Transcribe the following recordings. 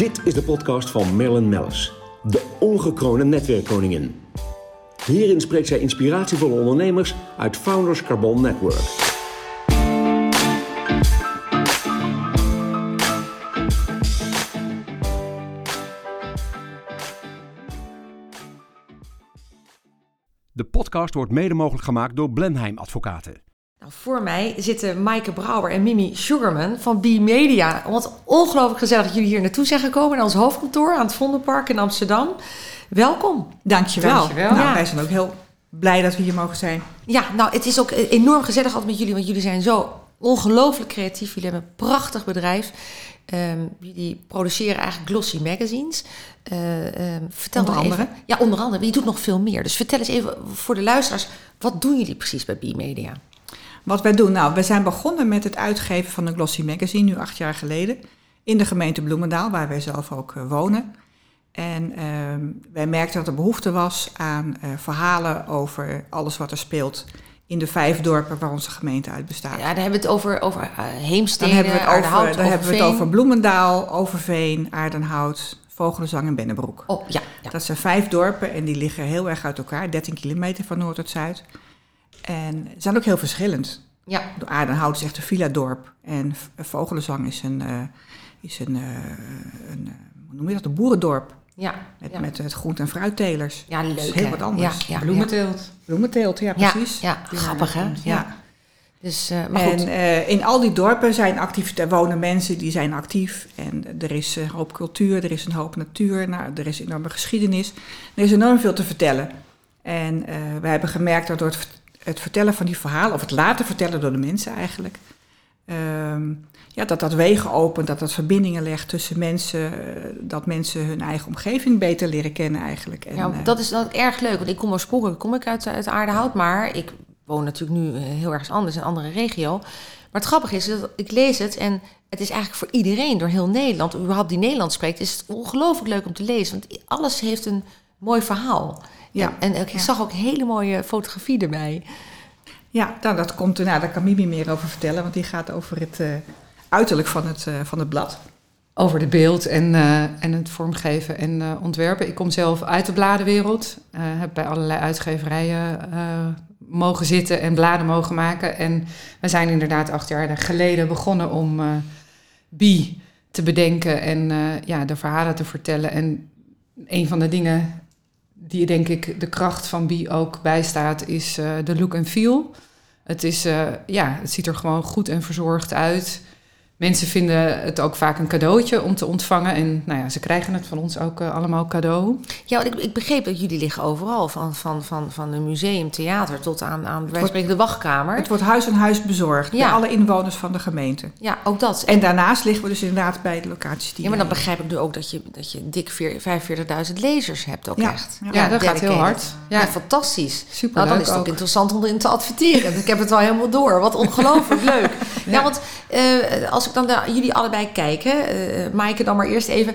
Dit is de podcast van Marilyn Mellis, de ongekroonde netwerkkoningin. Hierin spreekt zij inspiratievolle ondernemers uit Founders Carbon Network. De podcast wordt mede mogelijk gemaakt door Blenheim Advocaten. Nou, voor mij zitten Maaike Brouwer en Mimi Sugarman van B-Media. Wat ongelooflijk gezellig dat jullie hier naartoe zijn gekomen naar ons hoofdkantoor aan het Vondelpark in Amsterdam. Welkom. Dankjewel. Dankjewel. Nou, Ja. wij zijn ook heel blij dat we hier mogen zijn. Ja, nou, het is ook enorm gezellig altijd met jullie, want jullie zijn zo ongelooflijk creatief. Jullie hebben een prachtig bedrijf. Ehm, jullie produceren eigenlijk glossy magazines. Eh, ehm, vertel Onder nog even- andere. Ja, onder andere. Maar je doet nog veel meer. Dus vertel eens even voor de luisteraars, wat doen jullie precies bij B-Media? Wat wij doen, nou, we zijn begonnen met het uitgeven van een glossy magazine, nu acht jaar geleden, in de gemeente Bloemendaal, waar wij zelf ook eh, wonen. En ehm, wij merkten dat er behoefte was aan eh, verhalen over alles wat er speelt in de vijf dorpen waar onze gemeente uit bestaat. Ja, daar hebben we het over, over eh, Dan Heemstede, hebben we het over, dan hebben we het over Bloemendaal, Overveen, Aardenhout, Vogelenzang en Bennebroek. Oh, ja, ja. Dat zijn vijf dorpen en die liggen heel erg uit elkaar, 13 kilometer van noord tot zuid. En ze zijn ook heel verschillend. ja. De Aardenhout is echt een villa-dorp en Vogelenzang is een, eh, is een, eh, een eh, hoe noem je dat, een boerendorp. Ja, Met, ja. met het groente- en fruittelers. ja Dat leuk. is heel hè? wat anders. Ja, ja, Bloementeelt. Bloementeelt, ja Ja, precies. ja, grappig, hè? Ja. Dus, eh, maar goed. En eh, in al die dorpen zijn activiteiten, wonen mensen die zijn actief. En er is een hoop cultuur, er is een hoop natuur, nou, er is enorme geschiedenis. Er is enorm veel te vertellen. En eh wij hebben gemerkt dat door het, het vertellen van die verhalen, of het laten vertellen door de mensen eigenlijk, ehm, ja, dat dat wegen opent, dat dat verbindingen legt tussen mensen, eh, dat mensen hun eigen omgeving beter leren kennen eigenlijk. En, ja, eh, dat is is erg leuk, want ik kom oorspronkelijk kom ik uit, uit Aardehout, maar ik woon natuurlijk nu eh, heel ergens anders, in een andere regio. Maar het grappige is dat ik lees het en het is eigenlijk voor iedereen door heel Nederland, überhaupt die Nederlands spreekt, is het ongelooflijk leuk om te lezen, want alles heeft een mooi verhaal. Ja, En, en ik ja. zag ook hele mooie fotografie erbij. Ja, nou, dat komt, nou, daar kan Mimi meer over vertellen, want die gaat over het eh, uiterlijk van het, eh, van het blad. Over de beeld en, eh, en het vormgeven en eh, ontwerpen. Ik kom zelf uit de bladenwereld. eh, heb bij allerlei uitgeverijen eh, mogen zitten en bladen mogen maken. En we zijn inderdaad acht jaar geleden begonnen om eh Bi te bedenken en eh, ja, de verhalen te vertellen. En een van de dingen die denk ik de kracht van Bi ook bijstaat, is eh, de look and feel. Het, is, eh, ja, het ziet er gewoon goed en verzorgd uit. Mensen vinden het ook vaak een cadeautje om te ontvangen. En nou ja, ze krijgen het van ons ook eh, allemaal cadeau. Ja, want ik, ik begreep dat jullie liggen overal, van, van, van, van een museum, theater tot aan, aan de wachtkamer. Het wordt huis aan huis bezorgd Ja. bij alle inwoners van de gemeente. Ja, ook dat. En daarnaast liggen we dus inderdaad bij de locaties die Ja, maar dan begrijp ik nu ook dat je, dat je dik veer- 45.000 lezers hebt ook Ja, echt. ja. Ja, dat gaat heel hard. Ja, Ja, fantastisch. super Nou, dan leuk is het ook ook. interessant om erin te adverteren. ik heb het wel helemaal door. Wat ongelooflijk leuk. Ja, want eh, als ik dan naar jullie allebei kijk, hè, eh Maaike dan maar eerst even.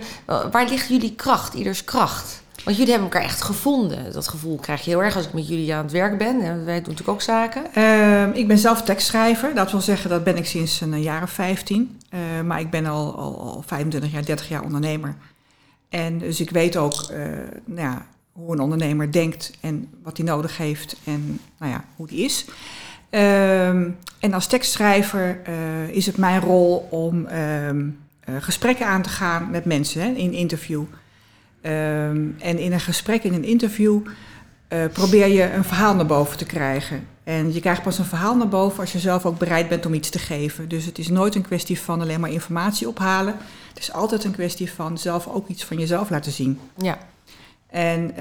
waar ligt jullie kracht, ieders kracht? Want jullie hebben elkaar echt gevonden. Dat gevoel krijg je heel erg als ik met jullie aan het werk ben. Wij doen natuurlijk ook zaken. Ehm, ik ben zelf tekstschrijver. Dat wil zeggen, dat ben ik sinds een jaar of 15. Eh, maar ik ben al, al, al 25 jaar, 30 jaar ondernemer. En dus ik weet ook nou ja, hoe een ondernemer denkt en wat hij nodig heeft en nou ja, hoe die is. Ehm, en als tekstschrijver eh, is het mijn rol om ehm, eh, gesprekken aan te gaan met mensen hè, in interview. Ehm, en in een gesprek, in een interview, eh, probeer je een verhaal naar boven te krijgen. En je krijgt pas een verhaal naar boven als je zelf ook bereid bent om iets te geven. Dus het is nooit een kwestie van alleen maar informatie ophalen. Het is altijd een kwestie van zelf ook iets van jezelf laten zien. Ja. En,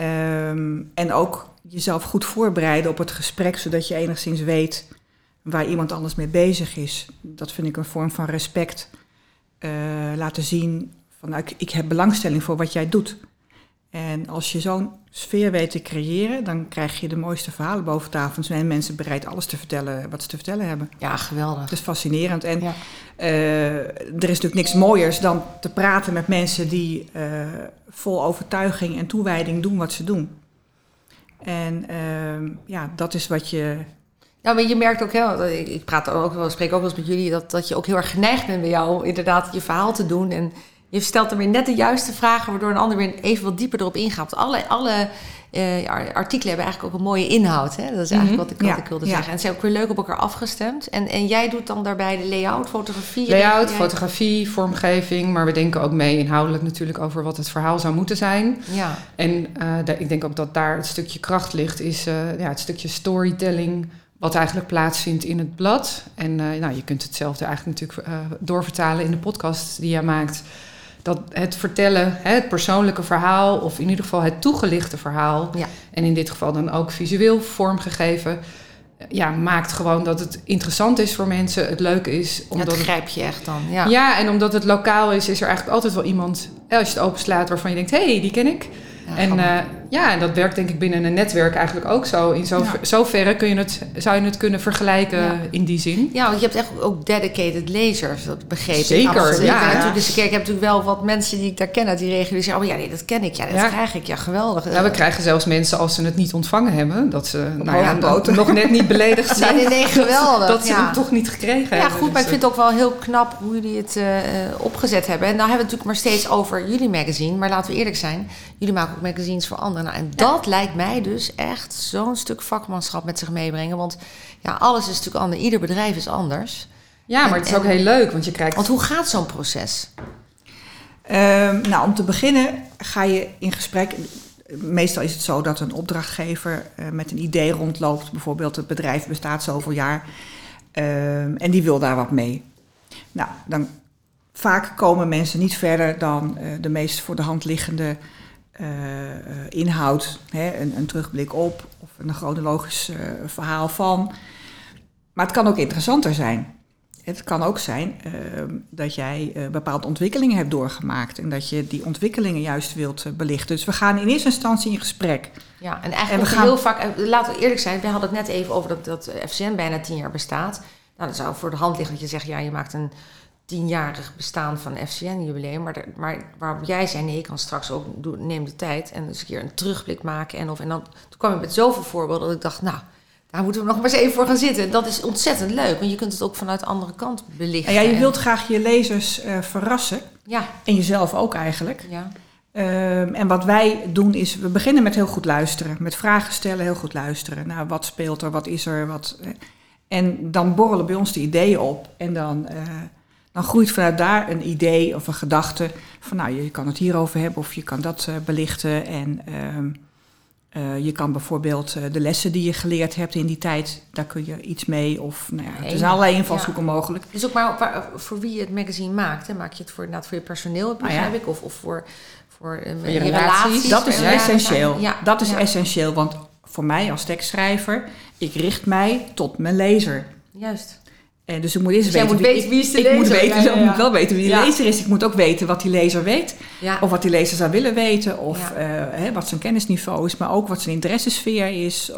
en ook jezelf goed voorbereiden op het gesprek, zodat je enigszins weet waar iemand anders mee bezig is. Dat vind ik een vorm van respect. Eh, laten zien van nou, ik, ik heb belangstelling voor wat jij doet. En als je zo'n sfeer weet te creëren, dan krijg je de mooiste verhalen boven tafel. Dan zijn mensen bereid alles te vertellen wat ze te vertellen hebben. ja, geweldig. Het is fascinerend. En Ja. eh, er is natuurlijk niks mooiers dan te praten met mensen die eh, vol overtuiging en toewijding doen wat ze doen. En ehm, ja, dat is wat je. Ja, maar je merkt ook, hè, ik praat ook wel, spreek ook wel eens met jullie, dat, dat je ook heel erg geneigd bent bij jou inderdaad je verhaal te doen. En Je stelt er weer net de juiste vragen, waardoor een ander weer even wat dieper erop ingaat. Alle, alle uh, artikelen hebben eigenlijk ook een mooie inhoud. Hè? Dat is eigenlijk wat, ik, wat Ja, ik wilde ja. zeggen. En ze zijn ook weer leuk op elkaar afgestemd. En, en jij doet dan daarbij de layout, fotografie. Layout, Jij- fotografie, vormgeving, maar we denken ook mee inhoudelijk natuurlijk over wat het verhaal zou moeten zijn. Ja, En eh, ik denk ook dat daar het stukje kracht ligt, is eh, ja, het stukje storytelling, wat eigenlijk plaatsvindt in het blad. En eh, nou, je kunt hetzelfde eigenlijk natuurlijk eh, doorvertalen in de podcast die jij maakt. Dat het vertellen, hè, het persoonlijke verhaal, of in ieder geval het toegelichte verhaal, Ja. en in dit geval dan ook visueel vormgegeven, eh, ja, maakt gewoon dat het interessant is voor mensen, het leuk is. Omdat dat het grijp je echt dan. Ja. ja. en omdat het lokaal is, is er eigenlijk altijd wel iemand, hè, als je het openslaat, waarvan je denkt, hé, hey, die ken ik. Ja, en eh, ja, en dat werkt denk ik binnen een netwerk eigenlijk ook zo. In zover, Ja. zoverre kun je het, zou je het kunnen vergelijken Ja. in die zin. Ja, want je hebt echt ook dedicated lezers, dat begreep ik. Zeker, ja. Ja. natuurlijk, dus ik heb natuurlijk wel wat mensen die ik daar ken uit die regio. Die zeggen, oh ja, nee, dat ken ik. Ja, dat Ja. krijg ik. Ja, geweldig. Ja, we krijgen zelfs mensen als ze het niet ontvangen hebben, dat ze nou ja, nog net niet beledigd Nee, zijn. nee, nee, geweldig. Dat ze ja. hem toch niet gekregen Ja, hebben. goed, maar ik Dus, vind het ook wel heel knap hoe jullie het eh, eh, opgezet hebben. En nou hebben we het natuurlijk maar steeds over jullie magazine. Maar laten we eerlijk zijn, jullie maken ook magazines voor anderen. Nou, en dat lijkt mij dus echt zo'n stuk vakmanschap met zich meebrengen. Want ja, alles is natuurlijk anders. Ieder bedrijf is anders. ja, maar het is ook heel leuk, want je krijgt... Want hoe gaat zo'n proces? Ehm, nou, om te beginnen ga je in gesprek. Meestal is het zo dat een opdrachtgever eh, met een idee rondloopt. Bijvoorbeeld, het bedrijf bestaat zoveel jaar. ehm, en die wil daar wat mee. Nou, dan vaak komen mensen niet verder dan eh, de meest voor de hand liggende eh, eh, inhoud. Hè, een, een terugblik op of een chronologisch eh, verhaal van. Maar het kan ook interessanter zijn. Het kan ook zijn ehm, dat jij bepaalde ontwikkelingen hebt doorgemaakt en dat je die ontwikkelingen juist wilt belichten. Dus we gaan in eerste instantie in gesprek. Ja, en En eigenlijk we gaan- heel vaak, laten we eerlijk zijn, we hadden het net even over dat, dat FCN bijna tien jaar bestaat. Nou, dat zou voor de hand liggen dat je zegt, ja, je maakt een tienjarig bestaan van FCN-jubileum. Maar, de- maar waarop jij zei, nee, ik kan straks ook, doe, neem de tijd en eens een keer een terugblik maken. En, of, en dan, toen kwam je met zoveel voorbeelden dat ik dacht, nou, daar moeten we nog maar eens even voor gaan zitten. Dat is ontzettend leuk, want je kunt het ook vanuit de andere kant belichten. En ja, je En- wilt graag je lezers eh, verrassen Ja, en jezelf ook eigenlijk. ja. Ehm, en wat wij doen is, we beginnen met heel goed luisteren. Met vragen stellen, heel goed luisteren. Nou, wat speelt er, wat is er, wat... eh, En dan borrelen bij ons de ideeën op. En dan, eh, dan groeit vanuit daar een idee of een gedachte. Van nou, je kan het hierover hebben of je kan dat eh, belichten. En ehm, eh, je kan bijvoorbeeld eh, de lessen die je geleerd hebt in die tijd, daar kun je iets mee. Of nou ja, er Nee, zijn allerlei invalshoeken mogelijk. Dus ook maar waar- voor wie je het magazine maakt. Hè? Maak je het voor, inderdaad voor je personeel, begrijp ja. ik? Of, of voor, voor, je relaties. Dat is Ja, essentieel. Ja, dat is ja. essentieel, want voor mij als tekstschrijver, ik richt mij tot mijn lezer. Juist. En dus ik moet eerst Dus weten, moet weten wie is de ik moet lezer. weten, Ja, ja, ik moet wel weten wie de Ja. lezer is. Ik moet ook weten wat die lezer weet. Ja. Of wat die lezer zou willen weten. Of Ja. eh, hè, wat zijn kennisniveau is. Maar ook wat zijn interessesfeer is. eh,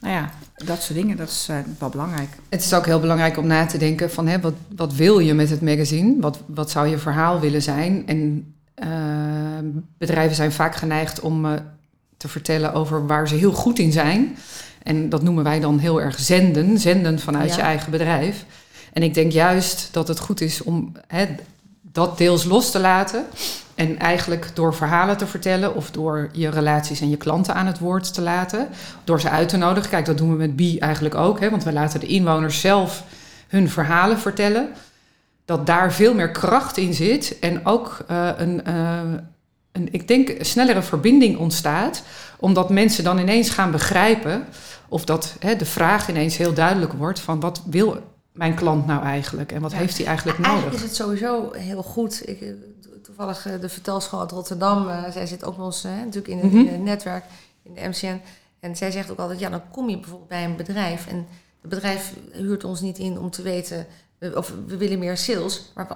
nou ja, dat soort dingen. Dat is eh, wel belangrijk. Het is ook heel belangrijk om na te denken van hè, wat, wat wil je met het magazine? Wat, wat zou je verhaal willen zijn? En bedrijven zijn vaak geneigd om eh, te vertellen over waar ze heel goed in zijn. En dat noemen wij dan heel erg zenden, zenden vanuit Ja. je eigen bedrijf. En ik denk juist dat het goed is om hè, dat deels los te laten. En eigenlijk door verhalen te vertellen of door je relaties en je klanten aan het woord te laten. Door ze uit te nodigen. Kijk, dat doen we met Bi eigenlijk ook. Hè, want we laten de inwoners zelf hun verhalen vertellen. Dat daar veel meer kracht in zit. En ook eh, een, eh, een, ik denk, een snellere verbinding ontstaat. Omdat mensen dan ineens gaan begrijpen. Of dat hè, de vraag ineens heel duidelijk wordt van wat wil mijn klant nou eigenlijk? En wat Ja. heeft hij eigenlijk Eigenlijk nodig? is het sowieso heel goed. Ik, eh, toevallig eh, de vertelschool uit Rotterdam. eh, zij zit ook bij ons natuurlijk in het, Mhm. in het netwerk, in de MCN. En zij zegt ook altijd, ja, dan kom je bijvoorbeeld bij een bedrijf. En het bedrijf huurt ons niet in om te weten... of we willen meer sales. Maar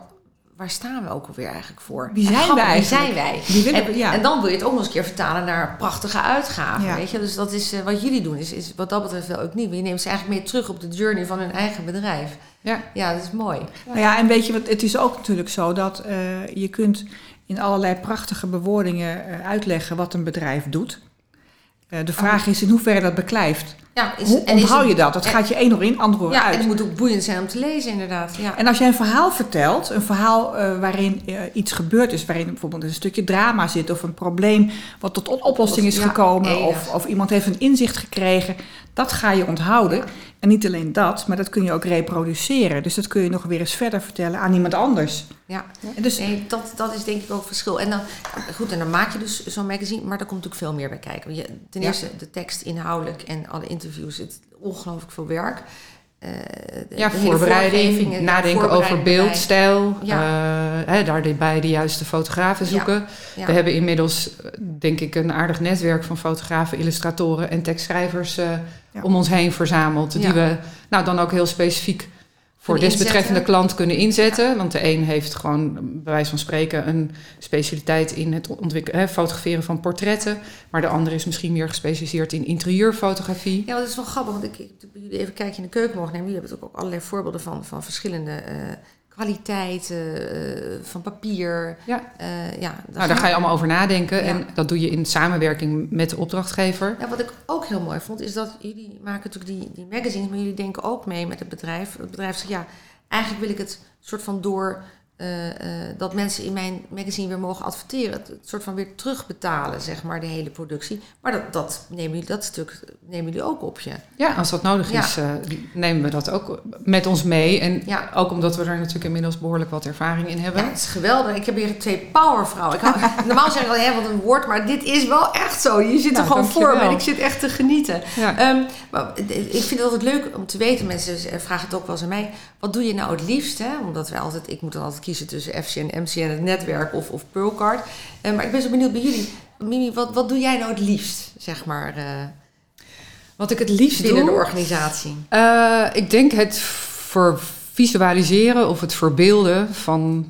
waar staan we ook alweer eigenlijk voor? Wie zijn grappig, Wie zijn wij? En, we- ja. en dan wil je het ook nog eens een keer vertalen naar prachtige uitgaven. Ja. Weet je? Dus dat is eh, wat jullie doen, is, is wat dat betreft wel ook nieuw. Je neemt ze eigenlijk mee terug op de journey van hun eigen bedrijf. Ja. Ja, dat is mooi. Nou ja, en weet je wat, het is ook natuurlijk zo dat eh, je kunt in allerlei prachtige bewoordingen eh, uitleggen wat een bedrijf doet. De vraag is in hoeverre dat beklijft. Ja, is, Hoe onthoud je dat? Dat en- gaat je één oor in, ander oor Ja, uit. en het moet ook boeiend zijn om te lezen, inderdaad. Ja. En als jij een verhaal vertelt, een verhaal eh, waarin eh, iets gebeurd is, waarin bijvoorbeeld een stukje drama zit of een probleem wat tot oplossing is Ja, gekomen of, of iemand heeft een inzicht gekregen, dat ga je onthouden. En niet alleen dat, maar dat kun je ook reproduceren. Dus dat kun je nog weer eens verder vertellen aan iemand anders. ja. En dus, Nee, dat, dat is denk ik ook het verschil. En dan, goed, en dan maak je dus zo'n magazine, maar daar komt natuurlijk veel meer bij kijken. Ten Ja. eerste de tekst inhoudelijk en alle interviews, het is ongelooflijk veel werk. Eh, de- Ja, de voorbereiding, nadenken over beeldstijl, Ja. eh, hè, daarbij de juiste fotografen zoeken. Ja. We hebben inmiddels, eh, denk ik, een aardig netwerk van fotografen, illustratoren en tekstschrijvers eh, om ons heen verzameld. Die we nou dan ook heel specifiek voor desbetreffende klant kunnen inzetten. Want de een heeft gewoon, bij wijze van spreken, een specialiteit in het ontwikkelen, hè, fotograferen van portretten. Maar de ander is misschien meer gespecialiseerd in interieurfotografie. Ja, dat is wel grappig, want ik, jullie even kijkje in de keuken mogen nemen. Jullie hebben ook allerlei voorbeelden van, van verschillende eh, kwaliteiten, eh, van papier. Ja. Eh, ja, Nou, daar ga je allemaal over nadenken. Ja. En dat doe je in samenwerking met de opdrachtgever. Ja, wat ik ook heel mooi vond, is dat jullie maken natuurlijk die, die magazines, maar jullie denken ook mee met het bedrijf. Het bedrijf zegt, ja, eigenlijk wil ik het soort van door eh, eh, dat mensen in mijn magazine weer mogen adverteren, het, het soort van weer terugbetalen, zeg maar, de hele productie. Maar dat, dat, nemen jullie, dat stuk nemen jullie ook op je. Ja, als dat nodig Ja. is, eh, nemen we dat ook met ons mee. En Ja. ook omdat we er natuurlijk inmiddels behoorlijk wat ervaring in hebben. Ja, het is geweldig. Ik heb hier twee powervrouwen. Ik hou, normaal zeg ik al, hè, wat een woord, maar dit is wel echt zo. Je zit er gewoon voor me en ik zit echt te genieten. Ehm, maar ik vind het altijd leuk om te weten, mensen vragen het ook wel eens aan mij. Wat doe je nou het liefst? Hè? Omdat wij altijd, ik moet dan altijd kiezen tussen FCN, MCN, het netwerk of, of Pearlcard. Eh, maar ik ben zo benieuwd bij jullie. Mimi, wat, wat doe jij nou het liefst, zeg maar, eh, Wat ik het liefst binnen de doe, organisatie? eh, ik denk het voor visualiseren of het verbeelden van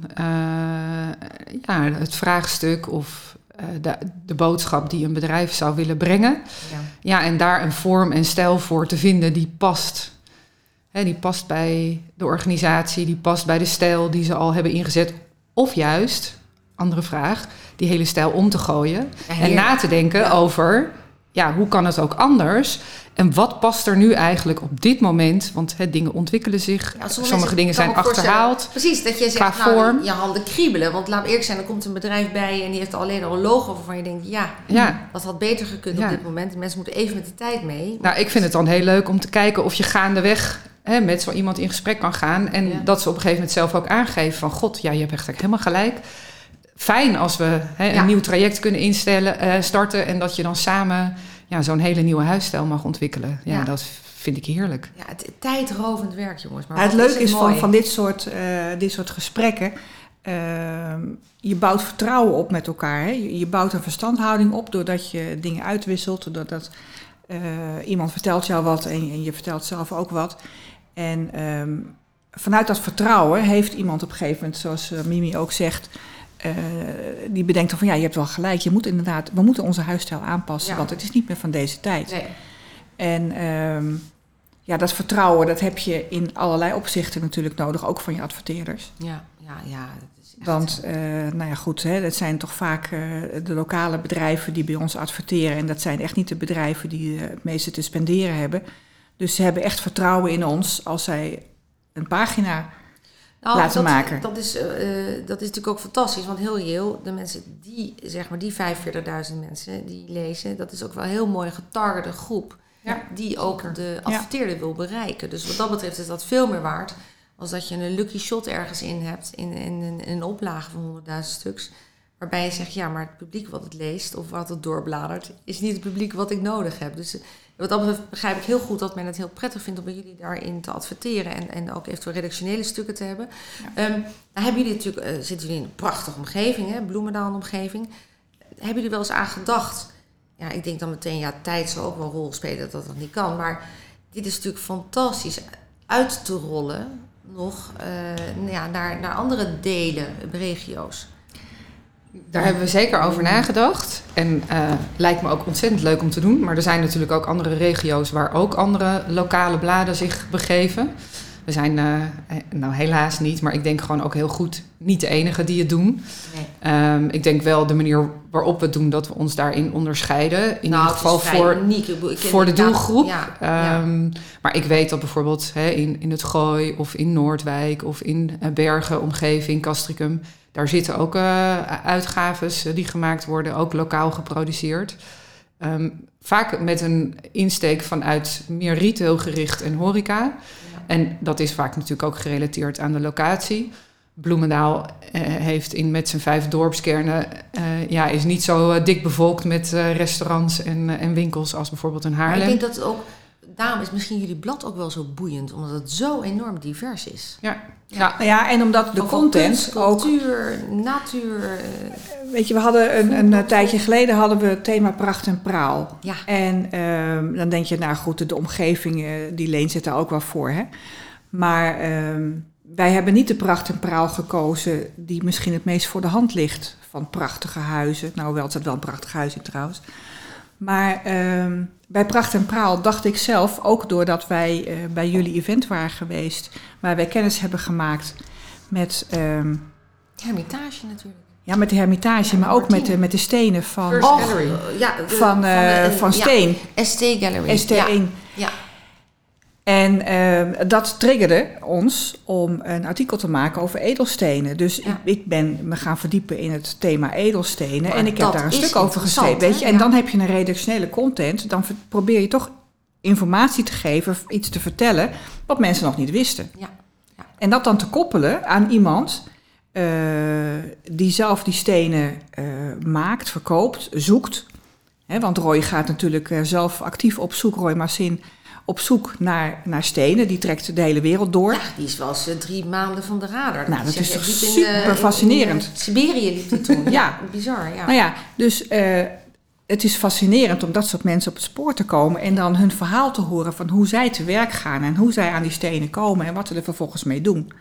ja, het vraagstuk of de, de boodschap die een bedrijf zou willen brengen. Ja. Ja, en daar een vorm en stijl voor te vinden die past. Hè, die past bij de organisatie, die past bij de stijl die ze al hebben ingezet. Of juist, andere vraag, die hele stijl om te gooien. Ja, en na te denken Ja. over, ja, hoe kan het ook anders? En wat past er nu eigenlijk op dit moment? Want hè, dingen ontwikkelen zich. Ja, sommige dingen zijn achterhaald. Precies, dat je zegt, nou, vorm. je handen kriebelen. Want laat eerlijk zijn, er komt een bedrijf bij en die heeft alleen al een logo waarvan je denkt, ja, Ja. dat had beter gekund Ja. op dit moment. De mensen moeten even met de tijd mee. Nou, ik vind het dan heel leuk om te kijken of je gaandeweg hè, met zo iemand in gesprek kan gaan. En Ja. dat ze op een gegeven moment zelf ook aangeven van... God, ja, je hebt echt helemaal gelijk. Fijn als we hè, een Ja. nieuw traject kunnen instellen, eh, starten... en dat je dan samen ja, zo'n hele nieuwe huisstijl mag ontwikkelen. Ja, Ja. dat vind ik heerlijk. Ja, het tijdrovend werk, jongens. Maar Ja, het leuke is, het van, van dit, soort, eh, dit soort gesprekken. ehm, je bouwt vertrouwen op met elkaar. Hè? Je, je bouwt een verstandhouding op doordat je dingen uitwisselt. Doordat eh, iemand vertelt jou wat en, en je vertelt zelf ook wat. En ehm, vanuit dat vertrouwen heeft iemand op een gegeven moment, zoals eh, Mimi ook zegt. eh, die bedenkt dan van ja, je hebt wel gelijk. Je moet inderdaad, we moeten onze huisstijl aanpassen, Ja. want het is niet meer van deze tijd. Nee. En ehm, ja, dat vertrouwen, dat heb je in allerlei opzichten natuurlijk nodig, ook van je adverteerders. Ja, ja, ja. Dat is echt... Want, eh, nou ja, goed, hè, dat zijn toch vaak de lokale bedrijven die bij ons adverteren. En dat zijn echt niet de bedrijven die het meeste te spenderen hebben. Dus ze hebben echt vertrouwen in ons als zij een pagina. laten Nou, dat, maken. Dat is, eh, dat is natuurlijk ook fantastisch. Want heel heel, de mensen die, zeg maar, die 45.000 mensen die lezen, dat is ook wel een heel mooi getargete groep. Ja, die ook de adverteerder wil bereiken. Dus wat dat betreft is dat veel meer waard als dat je een lucky shot ergens in hebt in, in, een oplage van 100.000 stuks. Waarbij je zegt, ja, maar het publiek wat het leest of wat het doorbladert, is niet het publiek wat ik nodig heb. Dus wat dat betreft begrijp ik heel goed dat men het heel prettig vindt om bij jullie daarin te adverteren en, en ook eventueel redactionele stukken te hebben. Ehm, nou hebben jullie natuurlijk, eh, zitten jullie in een prachtige omgeving, hè, Bloemendaal omgeving. Hebben jullie wel eens aan gedacht? Ja, ik denk dan meteen, ja, tijd zal ook wel een rol spelen dat dat nog niet kan. Maar dit is natuurlijk fantastisch uit te rollen nog eh, nou ja, naar, naar andere delen, regio's. Daar hebben we zeker over nagedacht. En eh, lijkt me ook ontzettend leuk om te doen. Maar er zijn natuurlijk ook andere regio's waar ook andere lokale bladen zich begeven. We zijn, eh, nou helaas niet, maar ik denk gewoon ook heel goed niet de enige die het doen. Nee. Ehm, ik denk wel de manier waarop we het doen, dat we ons daarin onderscheiden. In Nou, ieder geval is vrij voor, uniek. Ik voor de doelgroep. Ja, ja. Ehm, Maar ik weet dat bijvoorbeeld in, in het Gooi of in Noordwijk of in eh, Bergen, omgeving, Castricum, daar zitten ook eh, uitgaves eh, die gemaakt worden, ook lokaal geproduceerd. Ehm, vaak met een insteek vanuit meer retail gericht en horeca. En dat is vaak natuurlijk ook gerelateerd aan de locatie. Bloemendaal eh, heeft in met zijn vijf dorpskernen eh, ja, is niet zo dik bevolkt met restaurants en, en winkels als bijvoorbeeld een Maar Haarlem. ik denk dat het ook... Daarom is misschien jullie blad ook wel zo boeiend. Omdat het zo enorm divers is. Ja, ja. Nou ja, en omdat de content ook... cultuur, natuur. eh, Weet je, we hadden een, een, tijdje geleden hadden we het thema pracht en praal. ja, En ehm, dan denk je, nou goed, de, omgeving, eh, die leent zit daar ook wel voor. Hè? Maar ehm, wij hebben niet de pracht en praal gekozen die misschien het meest voor de hand ligt. Van prachtige huizen. Nou, wel, het staat wel een prachtig huis in trouwens. Maar ehm, bij Pracht en Praal dacht ik zelf, ook doordat wij eh, bij jullie event waren geweest, waar wij kennis hebben gemaakt met, ehm, Hermitage natuurlijk. ja, met de hermitage, Ja, maar ook met de, met de stenen van, First Gallery. ja, de- van, de- eh, van ja, steen. ST Gallery. ST1. Ja, ja. En ehm, dat triggerde ons om een artikel te maken over edelstenen. Dus Ja. ik, ik ben me gaan verdiepen in het thema edelstenen. Maar en ik heb daar een stuk over geschreven. Weet je? En Ja. dan heb je een redactionele content. Dan probeer je toch informatie te geven, iets te vertellen, wat mensen nog niet wisten. Ja. Ja. En dat dan te koppelen aan iemand eh, die zelf die stenen eh, maakt, verkoopt, zoekt. Want Roy gaat natuurlijk eh, zelf actief op zoek, Roy Massin, op zoek naar, naar stenen. Die trekt de hele wereld door. Ja, die is wel eens eh, drie maanden van de radar. Nou, dat Die is toch in, super eh, in- fascinerend. In, Siberië liep hij toen. ja. Ja. bizar. Ja. Nou ja, dus eh, het is fascinerend om dat soort mensen op het spoor te komen en dan hun verhaal te horen van hoe zij te werk gaan en hoe zij aan die stenen komen en wat ze er vervolgens mee doen.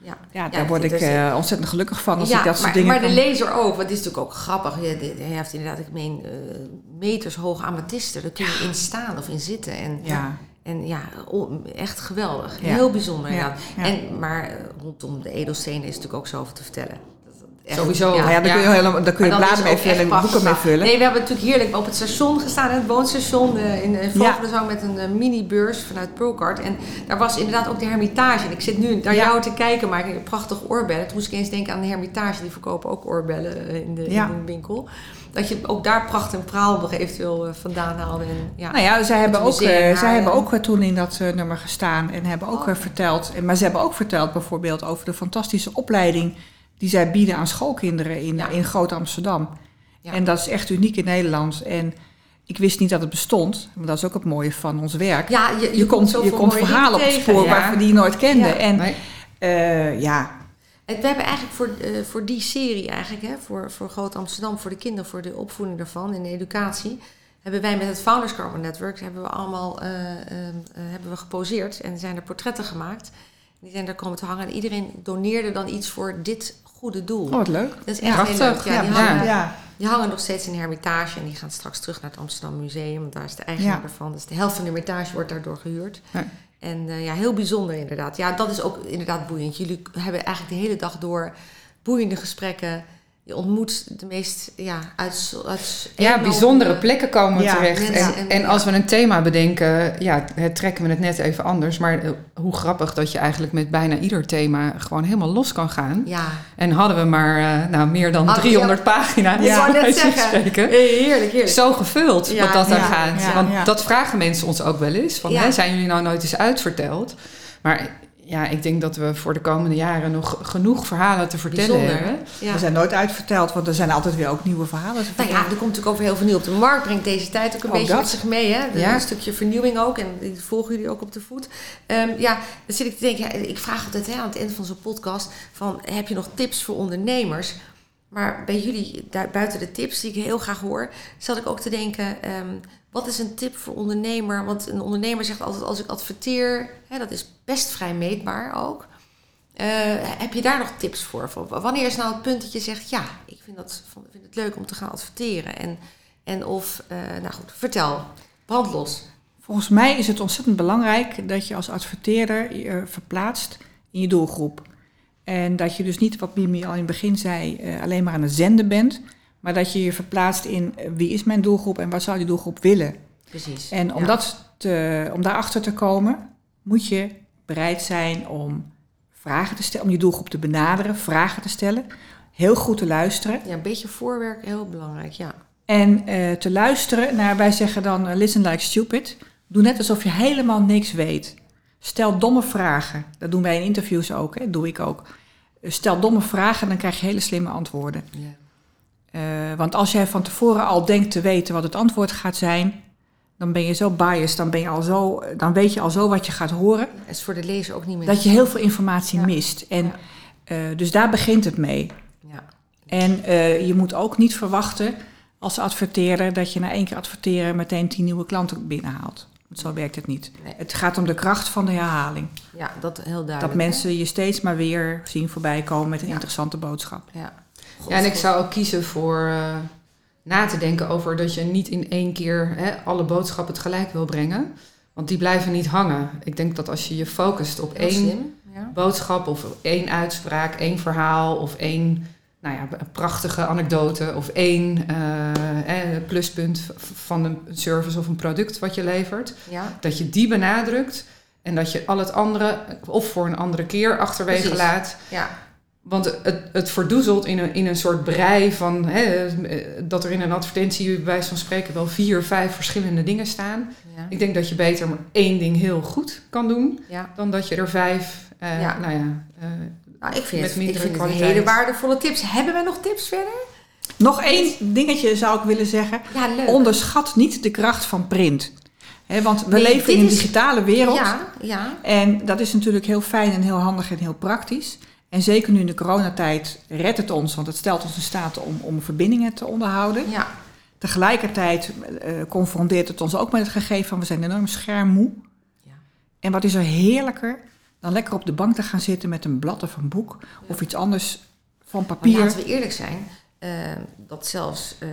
ja. Ja, Ja, daar word ik eh, ontzettend gelukkig van als ja, ik dat soort maar, dingen maar de lezer ook, want het is natuurlijk ook grappig. Hij heeft inderdaad, ik meen, eh, meters hoge amethysten. Daar kun je in staan of in zitten. En, Ja. En ja, echt geweldig. Ja. Heel bijzonder Ja, ja. En, maar eh, rondom de edelstenen is natuurlijk ook zoveel te vertellen. Echt- Sowieso. Ja, daar kun je, Ja. helemaal, daar kun je dan bladen mee vullen en boeken mee prachtig. vullen. Nee, we hebben natuurlijk heerlijk op het station gestaan, het woonstation eh, in uh, Ja. Vogelenzang met een eh, mini-beurs vanuit Procard. En daar was inderdaad ook de Hermitage. En ik zit nu naar Ja. jou te kijken, maar ik heb prachtige oorbellen. Toen moest ik eens denken aan de Hermitage, die verkopen ook oorbellen eh, in de, Ja. in de winkel. Dat je ook daar pracht en praal nog eventueel eh, vandaan haalde. En, ja. Nou ja, zij hebben ook, eh, zij hebben ook eh, toen in dat eh, nummer gestaan en hebben ook Oh. verteld. en- Maar ze hebben ook verteld bijvoorbeeld over de fantastische opleiding die zij bieden aan schoolkinderen in, Ja. in Groot Amsterdam. Ja. En dat is echt uniek in Nederland. En ik wist niet dat het bestond, maar dat is ook het mooie van ons werk. ja, je, je, je komt, zoveel je komt mooie verhalen op het spoor ja. waarvan die je nooit kende. Ja. En Nee. eh, ja, En we hebben eigenlijk voor, eh, voor die serie eigenlijk, hè, voor, voor Groot Amsterdam, voor de kinderen, voor de opvoeding daarvan en de educatie, hebben wij met het Founders Carbon Network hebben we allemaal eh, ehm, eh, hebben we geposeerd en zijn er portretten gemaakt. Die zijn daar komen te hangen en iedereen doneerde dan iets voor dit goede doel. oh, wat leuk. Dat is echt Prachtig. heel leuk. Ja, die, hangen, ja. die hangen nog steeds in de Hermitage en die gaan straks terug naar het Amsterdam Museum. Want daar is de eigenaar ervan. Dus de helft van de Hermitage wordt daardoor gehuurd. En eh, ja, heel bijzonder inderdaad. Ja, dat is ook inderdaad boeiend. Jullie hebben eigenlijk de hele dag door boeiende gesprekken. Je ontmoet de meest ja, uit, uit Ja, bijzondere plekken komen Ja, terecht. En, en- en ja. als we een thema bedenken, ja, het trekken we het net even anders. Maar eh, hoe grappig dat je eigenlijk met bijna ieder thema gewoon helemaal los kan gaan. Ja, En hadden we maar eh, nou, meer dan Hadden we- 300 pagina's. ik net van zeggen. spreken. Heerlijk, heerlijk. Zo gevuld Ja, wat dat daar ja, gaat. ja, Want ja. dat vragen mensen ons ook wel eens. Van, Ja. hè, zijn jullie nou nooit eens uitverteld? Maar ja, ik denk dat we voor de komende jaren nog genoeg verhalen te vertellen Bijzonder, hebben. hè? Ja. We zijn nooit uitverteld, want er zijn altijd weer ook nieuwe verhalen te Nou ja, er komt natuurlijk ook weer heel veel nieuw op de markt. Brengt deze tijd ook een Ook beetje dat. met zich mee. Hè? Ja. Een stukje vernieuwing ook. En die volgen jullie ook op de voet. Ehm, ja, dan zit ik te denken. Ja, ik vraag altijd hè, aan het eind van zo'n podcast. Van, heb je nog tips voor ondernemers? Maar bij jullie, daar, buiten de tips die ik heel graag hoor... zat ik ook te denken... ehm, wat is een tip voor ondernemer? Want een ondernemer zegt altijd... als ik adverteer, hè, dat is best vrij meetbaar ook... Eh, heb je daar nog tips voor? Wanneer is nou het punt dat je zegt: ja, ik vind, dat, vind het leuk om te gaan adverteren? En, en of, eh, nou goed, vertel, brandlos. Volgens mij is het ontzettend belangrijk dat je als adverteerder je verplaatst in je doelgroep. En dat je dus niet, wat Mimi al in het begin zei, eh, alleen maar aan het zenden bent. Maar dat je je verplaatst in eh, wie is mijn doelgroep en wat zou die doelgroep willen. Precies. En om, Ja. dat te, om daarachter te komen, moet je bereid zijn om vragen te stellen, om je doelgroep te benaderen, vragen te stellen. Heel goed te luisteren. Ja, een beetje voorwerk, heel belangrijk, ja. En eh, te luisteren naar, wij zeggen dan, eh, listen like stupid. Doe net alsof je helemaal niks weet. Stel domme vragen. Dat doen wij in interviews ook, hè? dat doe ik ook. Stel domme vragen, dan krijg je hele slimme antwoorden. ja. Eh, want als jij van tevoren al denkt te weten wat het antwoord gaat zijn, dan ben je zo biased, dan, ben je al zo, dan weet je al zo wat je gaat horen, Het is voor de lezer ook niet meer... dat je heel veel informatie Ja. mist. En, Ja. eh, dus daar begint het mee. Ja. En eh, je moet ook niet verwachten als adverteerder dat je na één keer adverteren meteen tien nieuwe klanten binnenhaalt. Want zo werkt het niet. Nee. Het gaat om de kracht van de herhaling. ja, dat heel duidelijk. Dat hè? mensen je steeds maar weer zien voorbij komen met een interessante boodschap. Ja. Ja, en ik zou ook kiezen voor eh, na te denken over dat je niet in één keer hè, alle boodschappen tegelijk wil brengen. Want die blijven niet hangen. Ik denk dat als je je focust op één slim. Ja. boodschap of één uitspraak, één verhaal of één nou ja, een prachtige anekdote of één eh, eh, pluspunt van een service of een product wat je levert, ja. dat je die benadrukt en dat je al het andere of voor een andere keer achterwege Precies. laat. Ja. Want het, het verdoezelt in een, in een soort brei van hè, eh, dat er in een advertentie bij wijze van spreken wel vier, vijf verschillende dingen staan. Ja. Ik denk dat je beter maar één ding heel goed kan doen ja. dan dat je er vijf, eh, Ja. nou ja, eh, Nou, ik vind, Met het, ik mindere vind het kwaliteit. hele waardevolle tips. Hebben we nog tips verder? Nog één dingetje zou ik willen zeggen. Ja, leuk. Onderschat niet de kracht van print. Hè, want we Nee, leven in een digitale wereld. Ja, ja. En dat is natuurlijk heel fijn en heel handig en heel praktisch. En zeker nu in de coronatijd redt het ons, want het stelt ons in staat om, om verbindingen te onderhouden. Ja, Tegelijkertijd eh, confronteert het ons ook met het gegeven van we zijn enorm schermmoe. Ja. En wat is er heerlijker dan lekker op de bank te gaan zitten met een blad of een boek of iets anders van maar papier. laten we eerlijk zijn. eh, dat zelfs eh,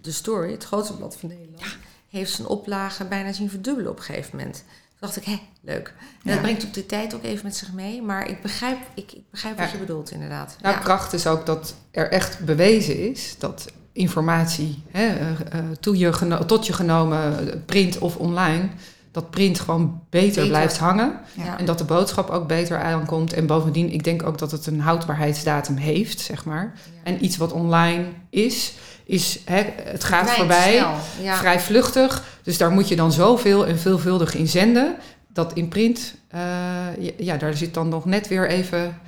de Story, het grootste blad van Nederland, heeft zijn oplage bijna zien verdubbelen op een gegeven moment. Dacht ik, hé, leuk. En Ja. dat brengt op de tijd ook even met zich mee. Maar ik begrijp, ik, ik begrijp wat Ja. je bedoelt, inderdaad. Nou, ja. kracht is ook dat er echt bewezen is dat informatie hè, eh, eh, toe je geno- tot je genomen, eh, print of online, dat print gewoon beter, Beter. blijft hangen. En dat de boodschap ook beter aankomt. En bovendien, ik denk ook dat het een houdbaarheidsdatum heeft, zeg maar. En iets wat online is, is hè, het gaat voorbij, Ja. vrij vluchtig. Dus daar moet je dan zoveel en veelvuldig in zenden. Dat in print, eh, ja, ja, daar zit dan nog net weer even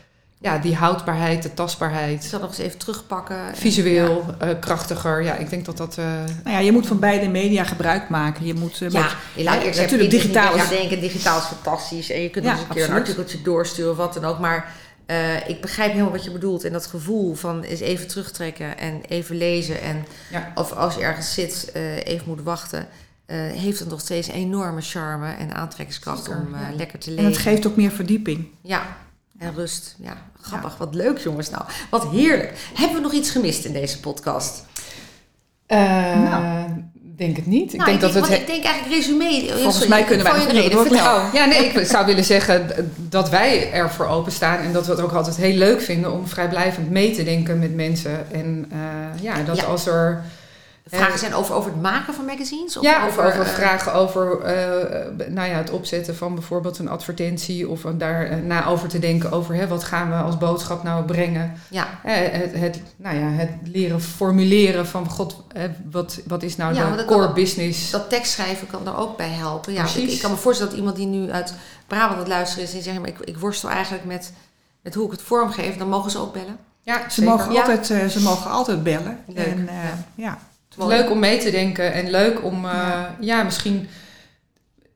ja, die houdbaarheid, de Ik tastbaarheid. zal nog eens even terugpakken. En- Visueel, eh, krachtiger. Ja, ik denk dat dat... eh, Nou ja, je moet van beide media gebruik maken. Je moet eh, Ja, met- je laat eerst natuurlijk digitaal digitaal is- denken. Digitaal is fantastisch. En je kunt Ja, eens een keer een absoluut. artikeltje doorsturen of wat dan ook. Maar eh, ik begrijp helemaal wat je bedoelt. En dat gevoel van eens even terugtrekken en even lezen. En ja. of als je ergens zit, eh, even moet wachten. eh, heeft het nog steeds een enorme charme en aantrekkingskracht Zeker, om eh, ja. lekker te en lezen. het geeft ook meer verdieping. Ja, en rust. Ja, grappig. Wat leuk jongens nou. Wat heerlijk. Hebben we nog iets gemist in deze podcast? Eh, Nou. Denk het niet. Ik Nou, denk dat het... ik denk eigenlijk resume. Volgens mij kunnen wij een reden. uur Vertel. Oh, ja, nee, ik zou willen zeggen dat wij ervoor openstaan en dat we het ook altijd heel leuk vinden om vrijblijvend mee te denken met mensen. En eh, ja, dat Ja. als er Vragen zijn over, over het maken van magazines? Of ja, of over eh, vragen over eh, nou ja, het opzetten van bijvoorbeeld een advertentie of daar eh, na over te denken over hè, wat gaan we als boodschap nou brengen. Ja, Eh, het, het, nou ja, het leren formuleren van god, eh, wat, wat is nou Ja, de core kan- business. dat tekstschrijven kan daar ook bij helpen. Ja, ik, Precies. ik kan me voorstellen dat iemand die nu uit Brabant aan het luisteren is en zegt, maar ik, ik worstel eigenlijk met, met hoe ik het vormgeef, dan mogen ze ook bellen. ja, Ze zeker. mogen, altijd, eh, ze mogen altijd bellen. Leuk, En, eh, ja. ja. Mooi. Leuk om mee te denken en leuk om eh, ja. Ja. misschien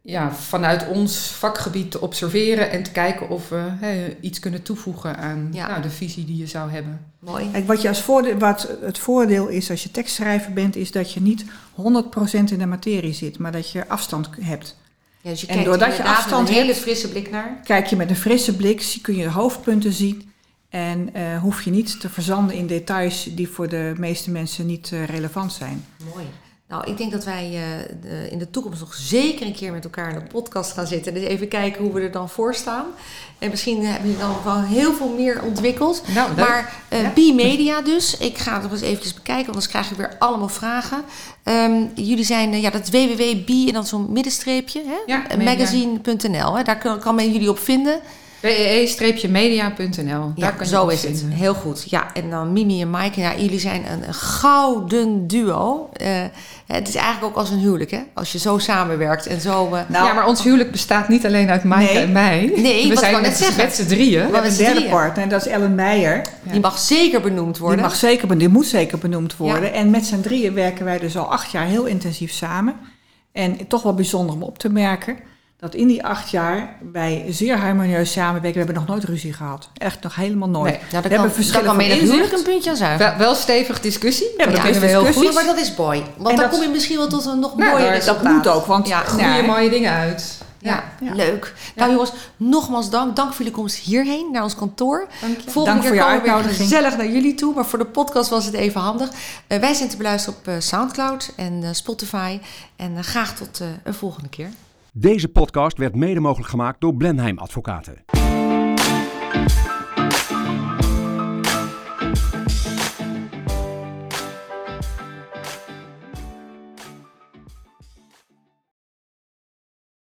ja, vanuit ons vakgebied te observeren en te kijken of we hè, iets kunnen toevoegen aan Ja. nou, de visie die je zou hebben. Mooi. Kijk, wat, je als voordeel, wat het voordeel is als je tekstschrijver bent, is dat je niet 100% in de materie zit, maar dat je afstand hebt. Ja, dus je En kijkt doordat je afstand een hele hebt- frisse blik naar. Kijk je met een frisse blik, zie- kun je de hoofdpunten zien. En eh, hoef je niet te verzanden in details die voor de meeste mensen niet eh, relevant zijn. Mooi. Nou, ik denk dat wij uh, de, in de toekomst nog zeker een keer met elkaar in de podcast gaan zitten. Dus even kijken hoe we er dan voor staan. En misschien hebben jullie dan wel heel veel meer ontwikkeld. Nou, maar uh, ja. B-Media dus. Ik ga het nog eens eventjes bekijken, anders krijg ik weer allemaal vragen. Um, jullie zijn, uh, ja, dat www.b en dan zo'n middenstreepje, hè? Ja, magazine.nl. Daar kan, kan men jullie op vinden. wee-media.nl. Ja, zo is het. Heel goed. Ja, en dan Mimi en Maaike. Ja, jullie zijn een, een gouden duo. Uh, het is eigenlijk ook als een huwelijk, hè? Als je zo samenwerkt en zo... Uh, nou, ja, maar ons huwelijk bestaat niet alleen uit Maaike nee. en mij. Nee, we zijn met, met z'n drieën. We hebben een derde partner, en dat is Ellen Meijer. Ja. Die mag zeker benoemd worden. Die mag zeker, die moet zeker benoemd worden. Ja. En met z'n drieën werken wij dus al acht jaar heel intensief samen. En toch wel bijzonder om op te merken dat in die acht jaar wij zeer harmonieus samenwerken. We hebben nog nooit ruzie gehad. Echt nog helemaal nooit. Nee, nou, we hebben verschillen van inzicht. huwelijk een puntje aan zuigen. Wel, wel stevig discussie. Ja, dat ja, is heel goed. Maar dat is mooi. Want en dan dat, kom je misschien wel tot een nog nou, mooier dat, resultaat. dat moet ook, want ja, groeien mooie dingen uit. Ja, ja, leuk. Nou jongens, nogmaals dank. Dank voor jullie komst hierheen, naar ons kantoor. Dank je. Volgende dank keer voor komen we weer gezellig naar jullie toe. Maar voor de podcast was het even handig. Uh, wij zijn te beluisteren op uh, Soundcloud en uh, Spotify. En graag tot een volgende keer. Deze podcast werd mede mogelijk gemaakt door Blenheim Advocaten.